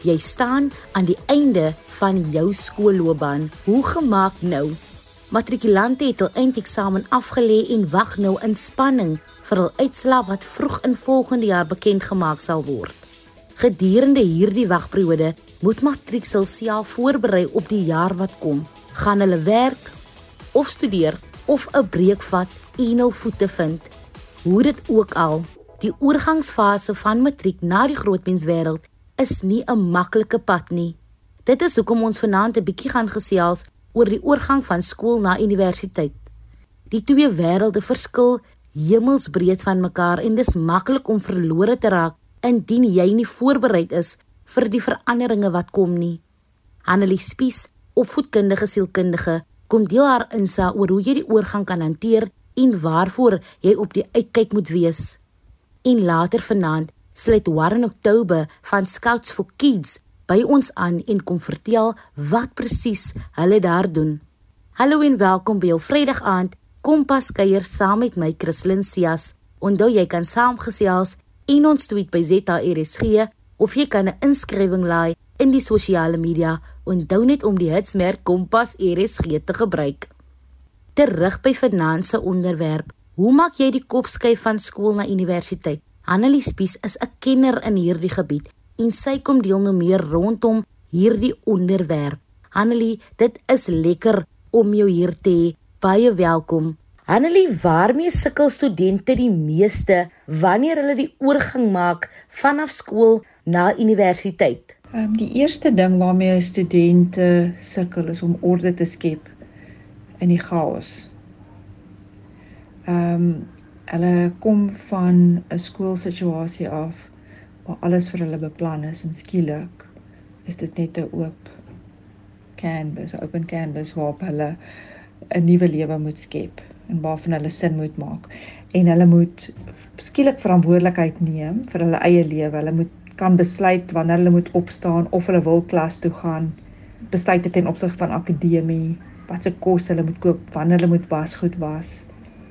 Jy staan aan die einde van jou skoolloopbaan. Hoe gemaak nou? Matrikulante het hul eindeksamen afgelê en wag nou in spanning vir hul uitslae wat vroeg in volgende jaar bekend gemaak sal word. Gedurende hierdie wagperiode moet matriksel self voorberei op die jaar wat kom. Gaan hulle werk of studeer of 'n breek vat en hul voete vind. Hoe dit ook al, die oorgangsfase van matriek na die grootmenswêreld is nie 'n maklike pad nie. Dit is hoekom ons vanaand 'n bietjie gaan gesels oor die oorgang van skool na universiteit. Die twee wêrelde verskil hemelsbreed van mekaar en dis maklik om verlore te raak indien jy nie voorbereid is vir die veranderinge wat kom nie. Hanelie Spies, opvoedkundige sielkundige, kom deel haar insig oor hoe jy die oorgang kan hanteer en waarvoor jy op die uitkyk moet wees. En later vanaand sluit Warren Oktober van Scouts for Kids by ons aan en kom vertel wat presies hulle daar doen. Hallo en welkom by jou Vrydag aand Kompas kuier saam met my Christlyn Cias. Onthou jy kan saamgesels en ons tweet by ZARSG of jy kan 'n inskrywing laai in die sosiale media. Onthou net om die hitsmerk Kompas RSG te gebruik. Terug by finansie onderwerp. Hoe maak jy die kop skuif van skool na universiteit? Annelie Spies is 'n kenner in hierdie gebied en sy kom deel nou meer rondom hierdie onderwerp. Annelie, dit is lekker om jou hier te hê. Baie welkom. Annelie, waarmee sukkel studente die meeste wanneer hulle die oorgang maak vanaf skool na universiteit? Ehm um, die eerste ding waarmee studente sukkel is om orde te skep in die chaos. Ehm um, hulle kom van 'n skoolsituasie af waar alles vir hulle beplan is en skielik is dit net 'n oop canvas, open canvas waarop hulle 'n nuwe lewe moet skep en waarvan hulle sin moet maak. En hulle moet skielik verantwoordelikheid neem vir hulle eie lewe. Hulle moet kan besluit wanneer hulle moet opstaan of hulle wil klas toe gaan. Besluit ten opsigte van akademie, wat se kos hulle moet koop, wanneer hulle moet wasgoed was.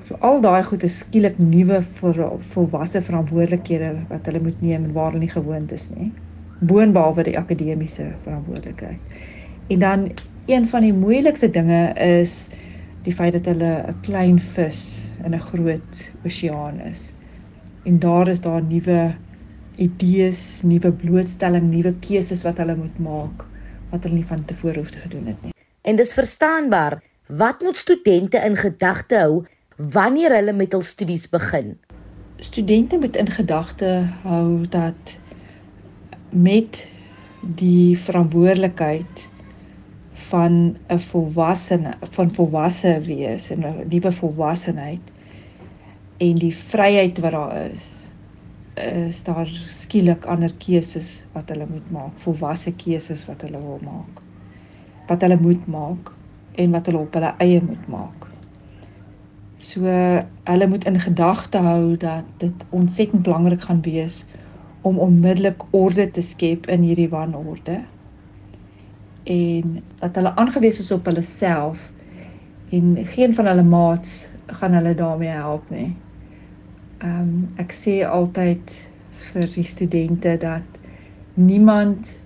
So al daai goed is skielik nuwe vir volwasse verantwoordelikhede wat hulle moet neem en waar hulle nie gewoond is nie. Boonbehalwe die akademiese verantwoordelikheid. En dan een van die moeilikste dinge is die feit dat hulle 'n klein vis in 'n groot oseaan is. En daar is daar nuwe idees, nuwe blootstelling, nuwe keuses wat hulle moet maak wat hulle nie van tevore hoef te gedoen het nie. En dis verstaanbaar. Wat moet studente in gedagte hou wanneer hulle met hul studies begin? Studente moet in gedagte hou dat met die verantwoordelikheid van 'n volwassene van volwasse wees en 'n nuwe volwassenheid en die vryheid wat daar is is daar skielik ander keuses wat hulle moet maak volwasse keuses wat hulle wil maak wat hulle moet maak en wat hulle op hulle eie moet maak So hulle moet in gedagte hou dat dit ontsettend belangrik gaan wees om onmiddellik orde te skep in hierdie wanorde. En dat hulle aangewese is op hulle self en geen van hulle maats gaan hulle daarmee help nie. Ehm um, ek sê altyd vir die studente dat niemand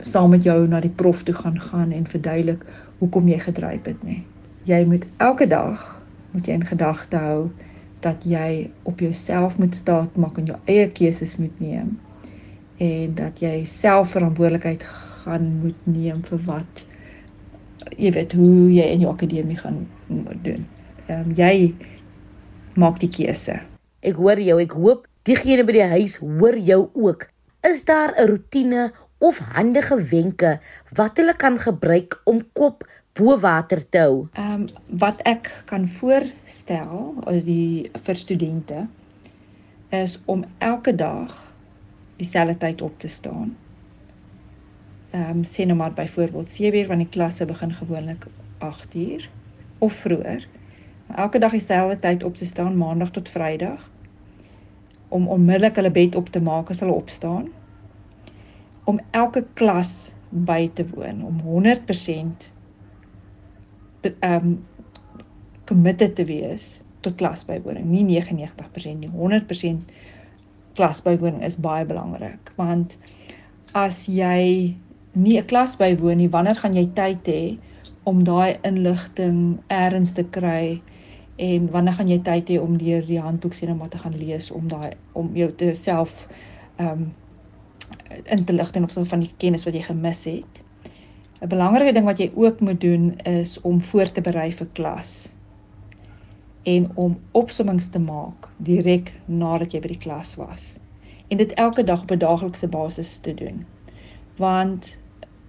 saam met jou na die prof toe gaan gaan en verduidelik hoekom jy gedryf het nie. Jy moet elke dag moet jy in gedagte hou dat jy op jouself moet staat maak en jou eie keuses moet neem en dat jy self verantwoordelikheid gaan moet neem vir wat jy weet hoe jy in jou akademie gaan doen. Ehm um, jy maak die keuse. Ek hoor jou, ek hoop diegene by die huis hoor jou ook. Is daar 'n rotine of handige wenke wat hulle kan gebruik om kop bo water te hou? Ehm um, wat ek kan voorstel eh, die vir studente is om elke dag dieselfde tyd op te staan. Ehm um, sê nou maar byvoorbeeld 7 uur wanneer die klasse begin gewoonlik 8 uur of vroeër. Elke dag dieselfde tyd op te staan maandag tot vrydag om onmiddellik hulle bed op te maak as hulle opstaan om elke klas by te woon om 100% ehm um, committed te wees tot klasbywoning, nie 99% nie, 100% klasbywoning is baie belangrik want as jy nie 'n klas bywoon nie, wanneer gaan jy tyd hê om daai inligting eers te kry en wanneer gaan jy tyd hê om deur die handboek sien en wat te gaan lees om daai om jou te self ehm um, in te lig ten opsigte van die kennis wat jy gemis het. 'n Belangrike ding wat jy ook moet doen is om voor te berei vir klas en om opsommings te maak direk nadat jy by die klas was. En dit elke dag op 'n daaglikse basis te doen. Want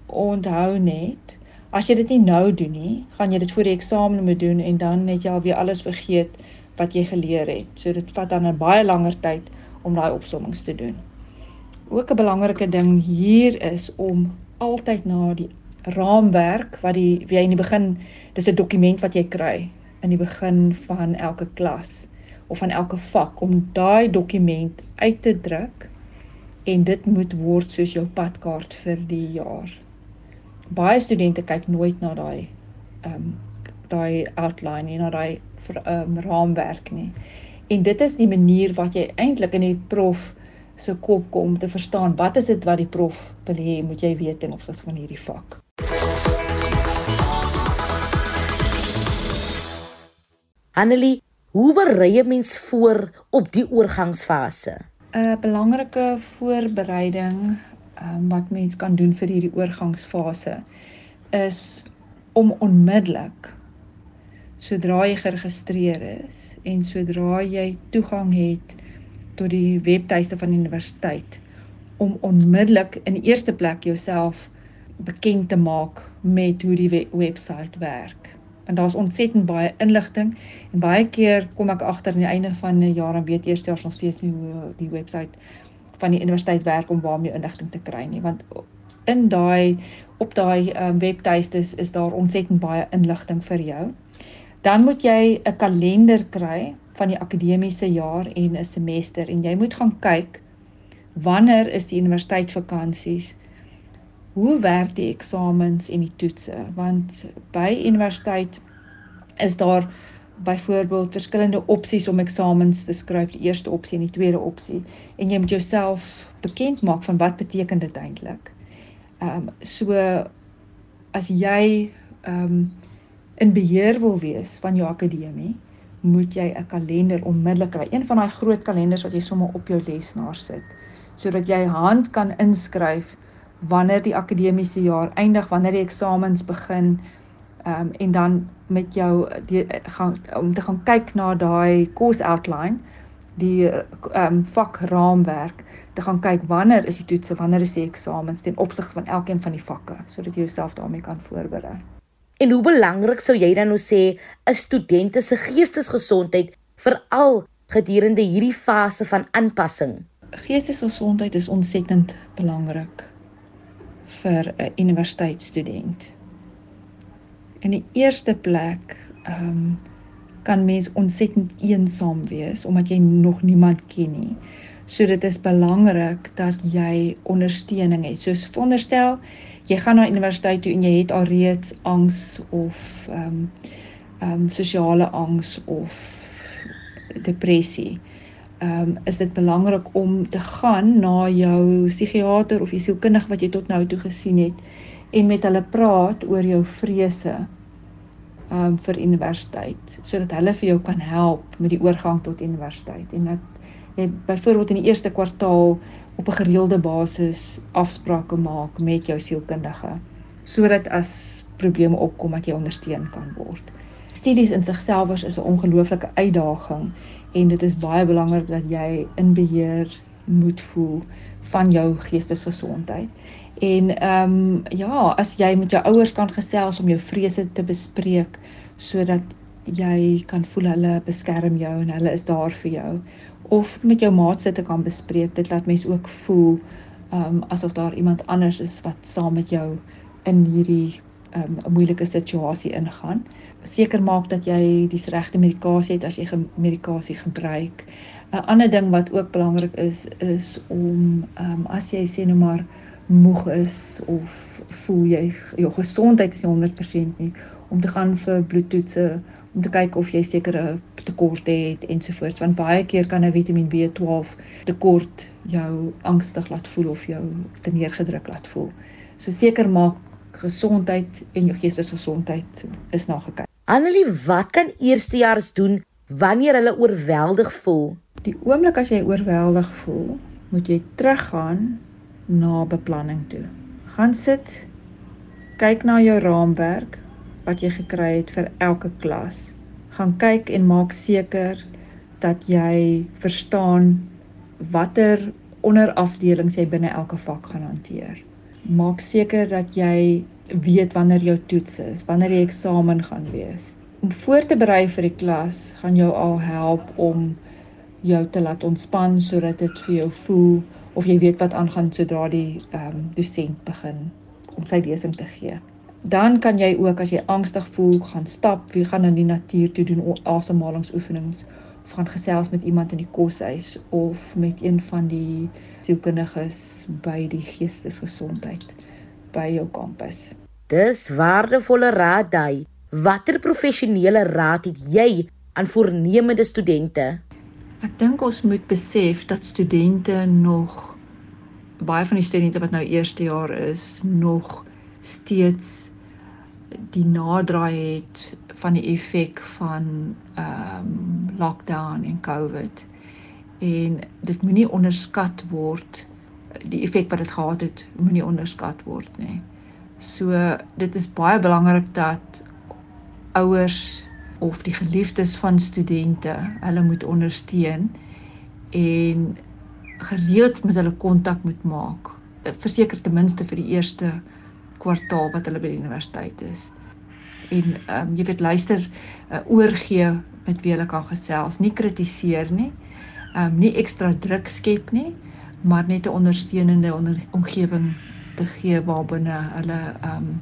onthou net, as jy dit nie nou doen nie, gaan jy dit voor die eksamen moet doen en dan het jy alweer alles vergeet wat jy geleer het. So dit vat dan 'n baie langer tyd om daai opsommings te doen. Ook 'n belangrike ding hier is om altyd na die raamwerk wat die wie jy in die begin dis 'n dokument wat jy kry in die begin van elke klas of van elke vak om daai dokument uit te druk en dit moet word soos jou padkaart vir die jaar. Baie studente kyk nooit na daai ehm um, daai outline en na daai um, raamwerk nie. En dit is die manier wat jy eintlik in die prof se kop kom te verstaan wat is dit wat die prof wil hê moet jy weet in opsigte van hierdie vak. Annelie, hoe berei jy mens voor op die oorgangsfase? 'n Belangrike voorbereiding um, wat mens kan doen vir hierdie oorgangsfase is om onmiddellik sodra jy geregistreer is en sodra jy toegang het tot die webtuiste van die universiteit om onmiddellik in die eerste plek jouself bekend te maak met hoe die webwerf werk. Want daar's ontsettend baie inligting en baie keer kom ek agter aan die einde van 'n jaar en weet eers nog steeds nie hoe die webwerf van die universiteit werk om waarmee inligting te kry nie, want in daai op daai um, webtuiste is, is daar ontsettend baie inligting vir jou. Dan moet jy 'n kalender kry van die akademiese jaar en 'n semester en jy moet gaan kyk wanneer is die universiteit vakansies? Hoe werk die eksamens en die toetse? Want by universiteit is daar byvoorbeeld verskillende opsies om eksamens te skryf, die eerste opsie en die tweede opsie en jy moet jouself bekend maak van wat beteken dit eintlik. Ehm um, so as jy ehm um, in beheer wil wees van jou akademie, moet jy 'n kalender onmiddellik kry. Een van daai groot kalenders wat jy sommer op jou lesenaar sit, sodat jy hand kan inskryf wanneer die akademiese jaar eindig, wanneer die eksamens begin, ehm um, en dan met jou die gaan om te gaan kyk na daai course outline, die ehm um, vakraamwerk te gaan kyk wanneer is die toetse, wanneer is die eksamens ten opsigte van elkeen van die vakke, sodat jy jouself daarmee kan voorberei. En hoe belangrik sou jy dan nou sê 'n student se geestesgesondheid veral gedurende hierdie fase van aanpassing? Geestesgesondheid is ontsettend belangrik vir 'n universiteitsstudent. In die eerste plek, ehm um, kan mens ontsettend eensaam wees omdat jy nog niemand ken nie. So dit is belangrik dat jy ondersteuning het. Soos veronderstel, jy gaan na universiteit toe en jy het alreeds angs of ehm um, ehm um, sosiale angs of depressie. Ehm um, is dit belangrik om te gaan na jou psigiater of die sielkundige wat jy tot nou toe gesien het en met hulle praat oor jou vrese ehm um, vir universiteit sodat hulle vir jou kan help met die oorgang tot universiteit en dat jy byvoorbeeld in die eerste kwartaal op 'n gereelde basis afsprake maak met jou sielkundige sodat as probleme opkom dat jy ondersteun kan word. Studies in sigself is 'n ongelooflike uitdaging en dit is baie belangrik dat jy in beheer moet voel van jou geestesgesondheid. En ehm um, ja, as jy met jou ouers kan gesels om jou vrese te bespreek sodat jy kan voel hulle beskerm jou en hulle is daar vir jou of met jou maat sit te kan bespreek. Dit laat mense ook voel ehm um, asof daar iemand anders is wat saam met jou in hierdie um, 'n moeilike situasie ingaan. Seker maak dat jy die regte medikasie het as jy medikasie gebruik. 'n Ander ding wat ook belangrik is is om ehm um, as jy sê nou maar moeg is of voel jy jou gesondheid is nie 100% nie om te gaan vir bloedtoetse om te kyk of jy sekere tekorte het ensovoorts want baie keer kan 'n Vitamiin B12 tekort jou angstig laat voel of jou te neergedruk laat voel. So seker maak gesondheid en jou geestesgesondheid is na gekyk. Annelie, wat kan eerstejaars doen wanneer hulle oorweldig voel? Die oomblik as jy oorweldig voel, moet jy teruggaan na beplanning toe. Gaan sit, kyk na jou raamwerk wat jy gekry het vir elke klas. Gaan kyk en maak seker dat jy verstaan watter onderafdelings jy binne elke vak gaan hanteer. Maak seker dat jy weet wanneer jou toets is, wanneer die eksamen gaan wees. Om voor te berei vir die klas gaan jou al help om jou te laat ontspan sodat dit vir jou voel of jy weet wat aangaan sodra die ehm um, dosent begin om sy lesing te gee. Dan kan jy ook as jy angstig voel, gaan stap, wie gaan in die natuur toe doen asemhalingsoefenings of gaan gesels met iemand in die koshuis of met een van die sielkundiges by die geestesgesondheid by jou kampus. Dis waardevolle raad daai. Watter professionele raad het jy aan voornemende studente? Ek dink ons moet besef dat studente nog baie van die studente wat nou eerste jaar is, nog steeds die naderdraai het van die effek van ehm um, lockdown en COVID. En dit moenie onderskat word die effek wat dit gehad het, moenie onderskat word nie. So dit is baie belangrik dat ouers of die geliefdes van studente hulle moet ondersteun en gereeld met hulle kontak moet maak. Verseker ten minste vir die eerste kwartaal wat hulle by die universiteit is. En ehm um, jy weet luister uh, oorgee met wie hulle kan gesels, nie kritiseer nie. Ehm um, nie ekstra druk skep nie, maar net 'n ondersteunende onder omgewing te gee waarbinne hulle ehm um,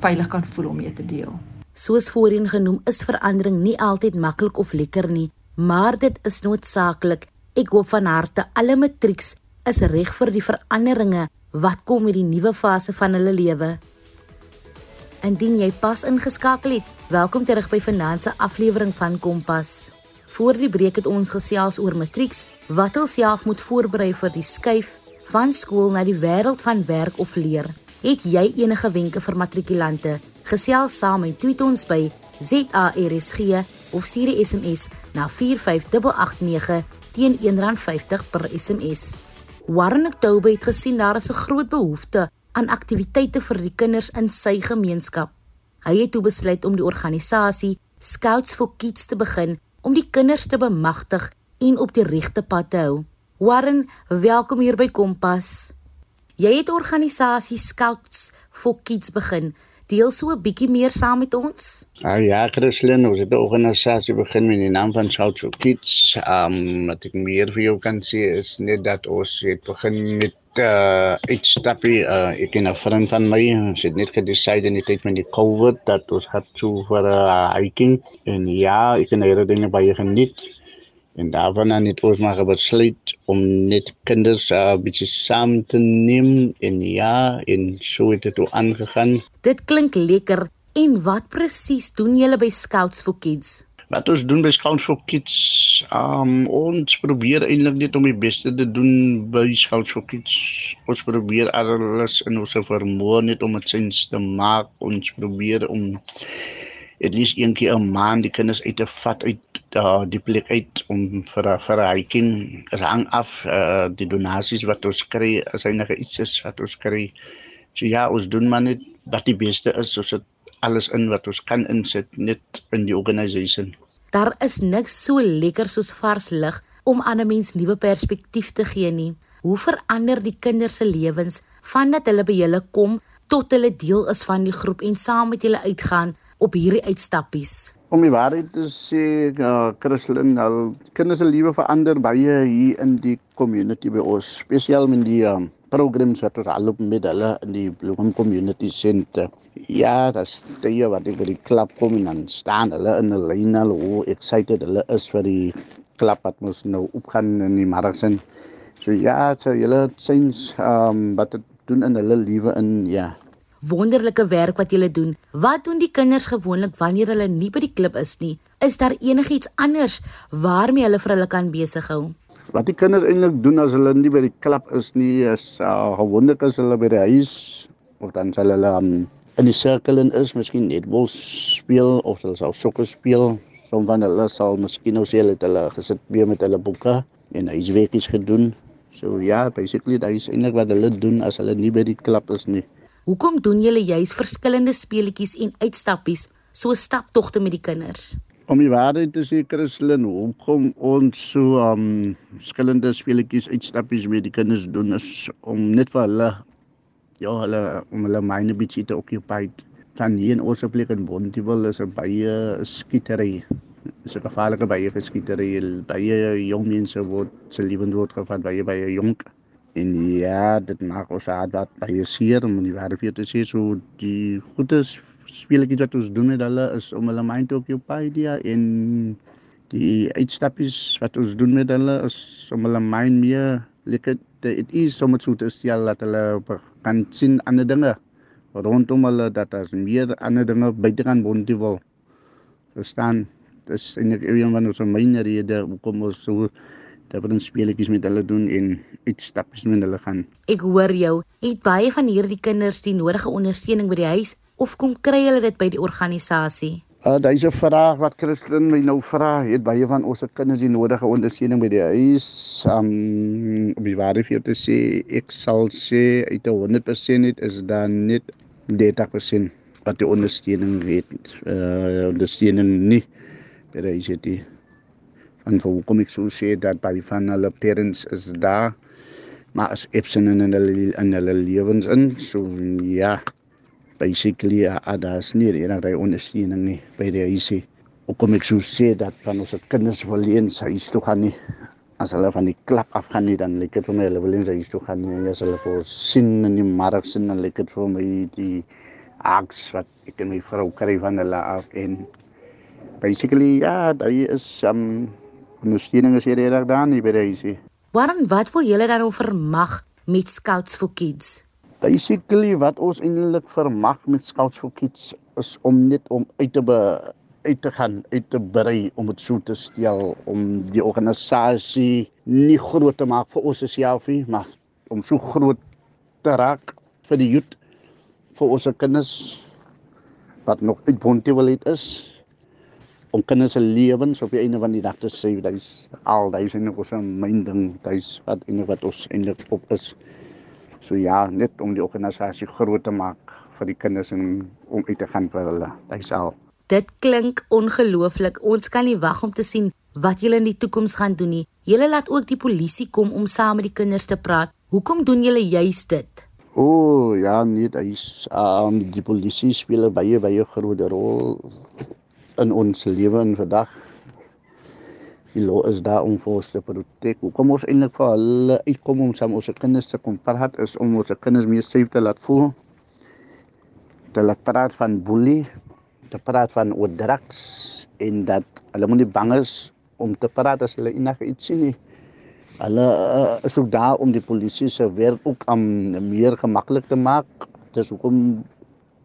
veilig kan voel om mee te deel. Soos voorheen genoem, is verandering nie altyd maklik of lekker nie, maar dit is noodsaaklik. Ek hoop van harte alle matrieks is reg vir die veranderinge wat kom met die nuwe fase van hulle lewe. Indien jy pas ingeskakel het, welkom terug by Finanse aflewering van Kompas. Voor die breek het ons gesels oor matrieks wat hulself moet voorberei vir die skuif van skool na die wêreld van werk of leer. Het jy enige wenke vir matrikulante? Gesels saam en tweet ons by ZARSG of stuur 'n SMS na 45889 teen R1.50 per SMS. Warren Oktober het gesien daar is 'n groot behoefte aan aktiwiteite vir die kinders in sy gemeenskap. Hy het toe besluit om die organisasie Scouts for Kids te begin om die kinders te bemagtig en op die regte pad te hou. Warren, welkom hier by Kompas. Jy het organisasie Scouts for Kids begin deel so 'n bietjie meer saam met ons? Ah, ja, Christlyn, ons het 'n organisasie begin met die naam van Shout for Kids. Um wat ek meer vir jou kan sê is net dat ons het begin met uh iets stappie uh ek en 'n vriend van my, ons het net gedecide in die tyd met die COVID dat ons gaan toe vir 'n uh, hiking en ja, ek het hierdie dinge baie geniet. En daarvan het ons maar besluit om net kinders 'n uh, bietjie saam te neem en ja, en so het dit toe aangegaan. Dit klink lekker. En wat presies doen julle by Scouts for Kids? Wat ons doen by Scouts for Kids, um, ons probeer eintlik net om die beste te doen by Scouts for Kids. Ons probeer alles in ons vermoë net om dit sins te maak. Ons probeer om at least een keer 'n maand die kinders uit te vat uit uh, die plek uit om vir vir hiking rang af uh, die donasies wat ons kry as enige iets is wat ons kry. So ja, ons doen maar net wat die beste is, ons het alles in wat ons kan insit net in die organisasie. Daar is niks so lekker soos vars lug om aan 'n mens nuwe perspektief te gee nie. Hoe verander die kinders se lewens vandat hulle by julle kom tot hulle deel is van die groep en saam met julle uitgaan op hierdie uitstappies? Om die waarheid te sê, uh, Christlyn, al kinders se lewe verander baie hier in die community by ons, spesiaal met die um, programs wat ons al op met hulle in die Bloem Community Center. Ja, dat is die wat ek by die klap kom en dan staan hulle in 'n lyn al hoe excited hulle is vir die klap wat ons nou opgaan in die marathon. So ja, so julle sins um wat dit doen in hulle lewe in ja. wonderlike werk wat julle doen. Wat doen die kinders gewoonlik wanneer hulle nie by die klub is nie? Is daar enigiets anders waarmee hulle vir hulle kan besig hou? Wat die kinders eintlik doen as hulle nie by die klub is nie, is uh, gewoonlik as hulle by die huis of dan sal hulle um, in die sirkel in is, miskien netbal speel of hulle sal sokker speel. Som van hulle sal miskien nou sê hulle het hulle gesit weer met hulle boeke en huiswerkies gedoen. So ja, basically dit is eintlik wat hulle doen as hulle nie by die klub is nie. Hoekom doen julle juis verskillende speletjies en uitstappies so staptogte met die kinders? om die waarheid te sê Christelin, hoekom ons so um skillende speletjies uitstappies met die kinders doen is om net vir hulle ja, hulle om hulle myne bietjie te occupied. Dan hier in ons plek in Bontewil is 'n baie skietery. Is 'n gevaarlike baie geskietery. Baie jong mense word se lewens word gevat baie baie jonk. En ja, dit maak ons hart wat baie seer om die waarheid te sê so die goedes speletjies wat ons doen met hulle is om hulle mind te occupy dia en die uitstappies wat ons doen met hulle is om hulle mind meer lekker te it is so much to stel dat hulle kan sien ander dinge rondom hulle dat as meer ander dinge buite kan word wil verstaan dis eintlik een van ons myne rede hoekom ons so dat ons speletjies met hulle doen en uitstappies met hulle gaan. Ek hoor jou, het baie van hierdie kinders die nodige ondersteuning by die huis of kom kry hulle dit by die organisasie? Uh daar's 'n vraag wat Christen my nou vra, het baie van ons kinders die nodige ondersteuning by die huis. Um op die waarde vir te sê, ek sal sê uit 100% het is dan net 30% wat die ondersteuning het. Uh ondersteuning nie by die huis het en vir hoekom ek so sê dat baie van hulle parents is daar maar as absent in hulle in hulle lewens in so ja basically daar's nie enige ondersteuning nie by die huisie. Ook kom ek so sê dat van ons kinders wil eens huis toe gaan nie. As hulle van die klap af gaan nie dan lyk dit vir my hulle wil eens huis toe gaan nie. As hulle vir sien in die mark sien dan lyk dit vir my die aks wat ek en my vrou kry van hulle af en basically ja, daai is um ondersteuning is hier reg daar nie by die huisie. Waarom wat wil julle dan vermag met Scouts for Kids? Basically wat ons eintlik vermag met Scouts for Kids is om net om uit te be, uit te gaan, uit te brei om dit so te stel om die organisasie nie groot te maak vir ons self nie, maar om so groot te raak vir die youth vir ons kinders wat nog uit Bontewil is om kinders se lewens op die einde van die dag te sê, dit is al is nog so myn ding, dit is wat eintlik wat ons eintlik op is. So ja, net om die organisasie groot te maak vir die kinders en om uit te gaan vir hulle. Dit is al. Dit klink ongelooflik. Ons kan nie wag om te sien wat julle in die toekoms gaan doen nie. Julle laat ook die polisie kom om saam met die kinders te praat. Hoekom doen julle juist dit? O, oh, ja, nee, dit is um die polisie speel 'n baie baie groot rol in ons lewe in vandag die law is daar om vir ons te protek. Hoekom ons eintlik vir hulle uitkom om saam ons kinders te kom praat is om ons kinders meer safe te laat voel. Te laat praat van bully, te praat van oordrags en dat hulle moet nie bang is om te praat as hulle enige iets sien nie. Hulle uh, is ook daar om die polisie se werk ook om meer gemaklik te maak. Dis hoekom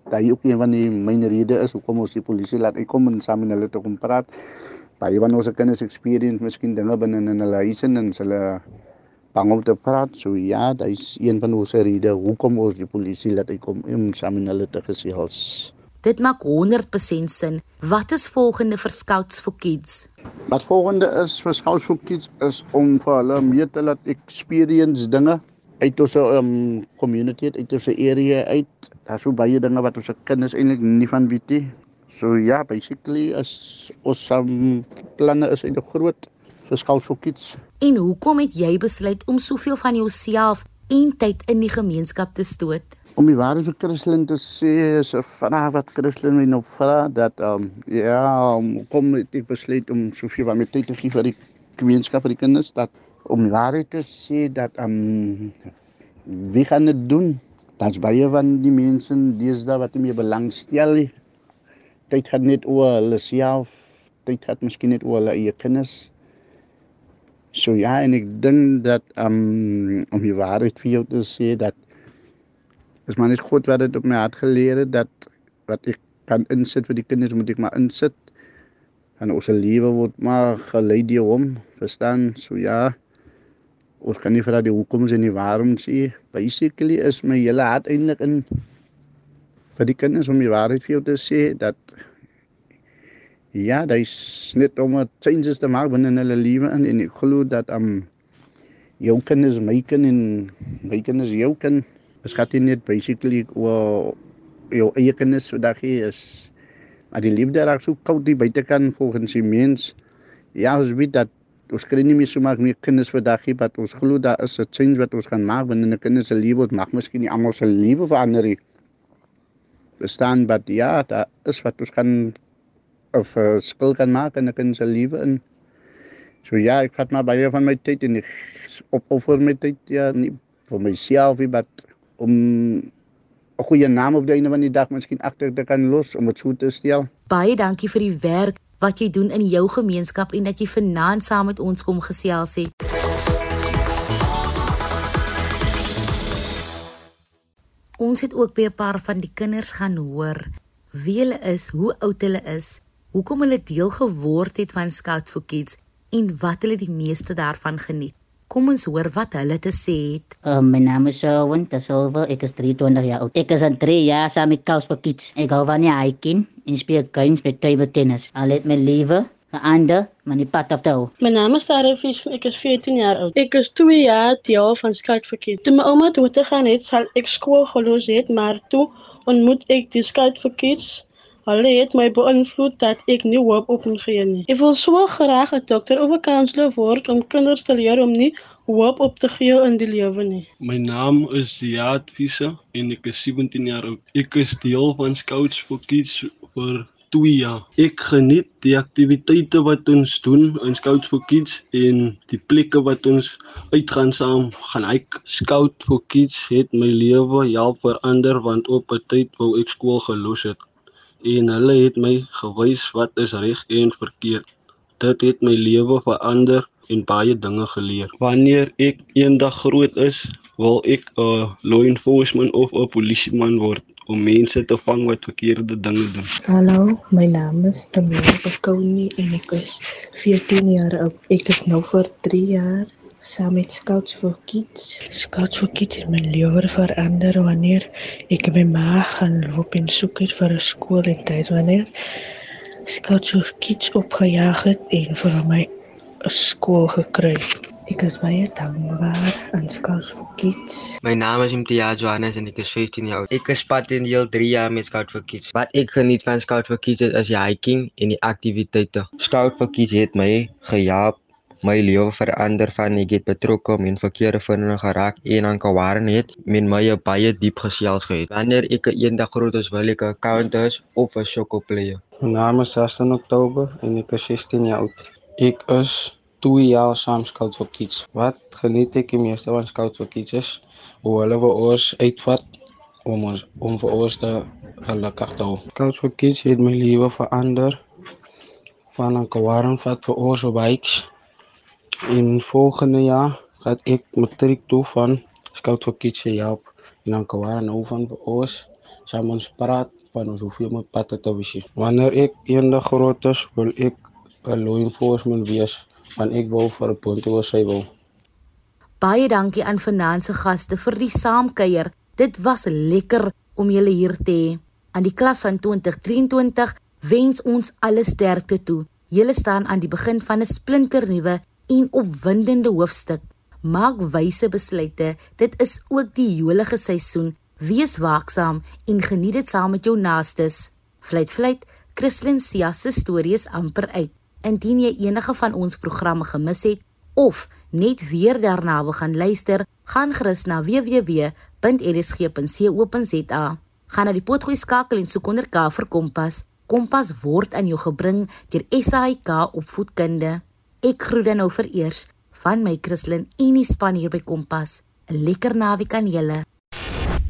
daai ook een van die myne redes is hoekom ons die polisie laat uitkom en saam met hulle te kom praat baie van ons kinders experience miskien dinge binne in hulle huise en hulle bang om te praat. So ja, dit is een van ons redes hoekom ons die polisie laat kom om saam met hulle te gesels. Dit maak 100% sin. Wat is volgende vir Scouts for Kids? Wat volgende is vir Scouts for Kids is om vir hulle meer te laat experience dinge uit ons um, community uit ons area uit. Daar's so baie dinge wat ons kinders eintlik nie van weet nie. So ja, basically is ons um, planne is eintlik groot vir skoutsfokkies. En hoekom het jy besluit om soveel van jouself en tyd in die gemeenskap te stoot? Om die waarheid vir Christelin te sê, is 'n vraag wat Christelin my nou vra dat ehm um, ja, um, kom ek besluit om soveel van my tyd te gee vir die gemeenskap vir die kinders dat om die waarheid te sê dat ehm um, wie gaan dit doen? Daar's baie van die mense deesdae wat nie meer belangstel nie tyd gaan net oor hulle self, tyd gaan miskien net oor hulle eie kinders. So ja, en ek dink dat um, om die waarheid vir jou te sê dat Dis maar net God wat dit op my hart geleer het dat wat ek kan insit vir die kinders moet ek maar insit. En ons lewe word maar gelei deur hom, verstaan? So ja. Ons kan nie vir daai hoekoms en die waaroms sê. Basically is my hele hart eintlik in vir die kinders om die waarheid vir jou te sê dat ja, dit is net om 'n changes te maak binne hulle lewe in en ek glo dat am um, jou kinders my kind en my kinders jou kind is gat nie net basically oor jou eie kinders vandag hier is maar die liefde raak so koud die buitekant volgens die mens ja ons weet dat ons kry nie meer so maar meer kinders vandag hier wat ons glo daar is 'n change wat ons gaan maak binne 'n kinders se lewe ons mag miskien nie almal se lewe verander nie bestaan wat ja daar is wat ons kan 'n spil kan maak in 'n kind se lewe in So ja, ek vat maar baie van my tyd en ek opoffer my tyd ja nie vir myself nie, maar om 'n goeie naam op die einde van die dag miskien agter te kan los om dit so te stel. Baie dankie vir die werk wat jy doen in jou gemeenskap en dat jy vanaand saam met ons kom gesels het. Ons het ook weer 'n paar van die kinders gaan hoor wie hulle is, hoe oud hulle is, hoekom hulle deel geword het van Scouts for Kids en wat hulle die meeste daarvan geniet. Kom ons hoor wat hulle te sê het. Uh, my naam is Owen Tasolva. Ek is 23 jaar oud. Ek is aan 3 jaar saam met Kals for Kids. Ek hou van die hiking en speel games met table tennis. Al het my lewe verander, maar nie pad af te hou. My naam is Sarah Fish. Ek is 14 jaar oud. Ek is 2 jaar deel van Scout for Kids. Toe my ouma toe te gaan het, sal ek skool gelos het, maar toe ontmoet ek die Scout for Kids Hulle het my beïnvloed dat ek nie hoop op moet gee nie. Ek wil so graag 'n dokter of 'n kanselier word om kinders te leer om nie hoop op te gee in die lewe nie. My naam is Ziad Visa en ek is 17 jaar oud. Ek is deel van Scouts for Kids vir 2 jaar. Ek geniet die aktiwiteite wat ons doen in Scouts for Kids en die plekke wat ons uitgaan saam gaan ek Scout for Kids het my lewe help verander want op 'n tyd wou ek skool gelos het en hulle het my gewys wat is reg en verkeerd. Dit het my lewe verander en baie dinge geleer. Wanneer ek eendag groot is, wil ek 'n law enforcement of 'n polisieman word om mense te vang wat verkeerde dinge doen. Hallo, my naam is Tamara Kouni en ek is 14 jaar oud. Ek is nou vir 3 jaar saam met Scouts for Kids. Scouts for Kids het my lewe verander wanneer ek my ma gaan loop en soek het vir 'n skool en tyd wanneer Scouts for Kids opgejaag het en vir my skool gekry. Ek is baie dankbaar aan Scouts for Kids. My naam is Imtia Johannes en ek is 15 jaar oud. Ek is pad in deel 3 jaar met Scouts for Kids. Wat ek geniet van Scouts for Kids is die hiking en die aktiwiteite. Scouts for Kids het my gehelp my lewe verander van ek het betrokke om in verkeerde vriende geraak en aan Kawaren het met my baie diep gesels gehad. Wanneer ek eendag groot is, wil ek 'n counters of 'n sokkel player. My naam is Saston Oktober en ek is 16 jaar oud. Ek is 2 jaar saam Scouts for Kids. Wat geniet ek die meeste van Scouts for Kids is hoe hulle vir ons uitvat om ons om vir ons te gelukkig te hou. Scouts for Kids het my lewe verander van 'n Kawaren vat vir ons op bikes In volgende jaar gaat ek matriek toe van Scout for Kids help en dan waar nou van ons saam ons praat van ons hoeveel moet pad te wys. Wanneer ek eendag groot is, wil ek 'n law enforcement wees, want ek wil vir 'n punt oor sy wil. Baie dankie aan Finanse gaste vir die saamkuier. Dit was lekker om julle hier te hê. Aan die klas van 2023 wens ons alle sterkte toe. Julle staan aan die begin van 'n splinternuwe en opwindende hoofstuk. Maak wyse besluite. Dit is ook die jolige seisoen. Wees waaksaam en geniet dit saam met jou naastes. Vliet vliet, Christlyn Sia se stories amper uit. Indien jy enige van ons programme gemis het of net weer daarna wil gaan luister, gaan gerus na www.rsg.co.za. Gaan na die potgooi skakel en soek onder K vir Kompas. Kompas word aan jou gebring deur SAIK opvoedkunde. Ek groet dan nou vereers van my Christlyn en die span hier by Kompas. 'n Lekker naweek aan julle.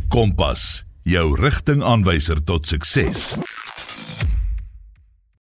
Kompas, jou rigtingaanwyser tot sukses.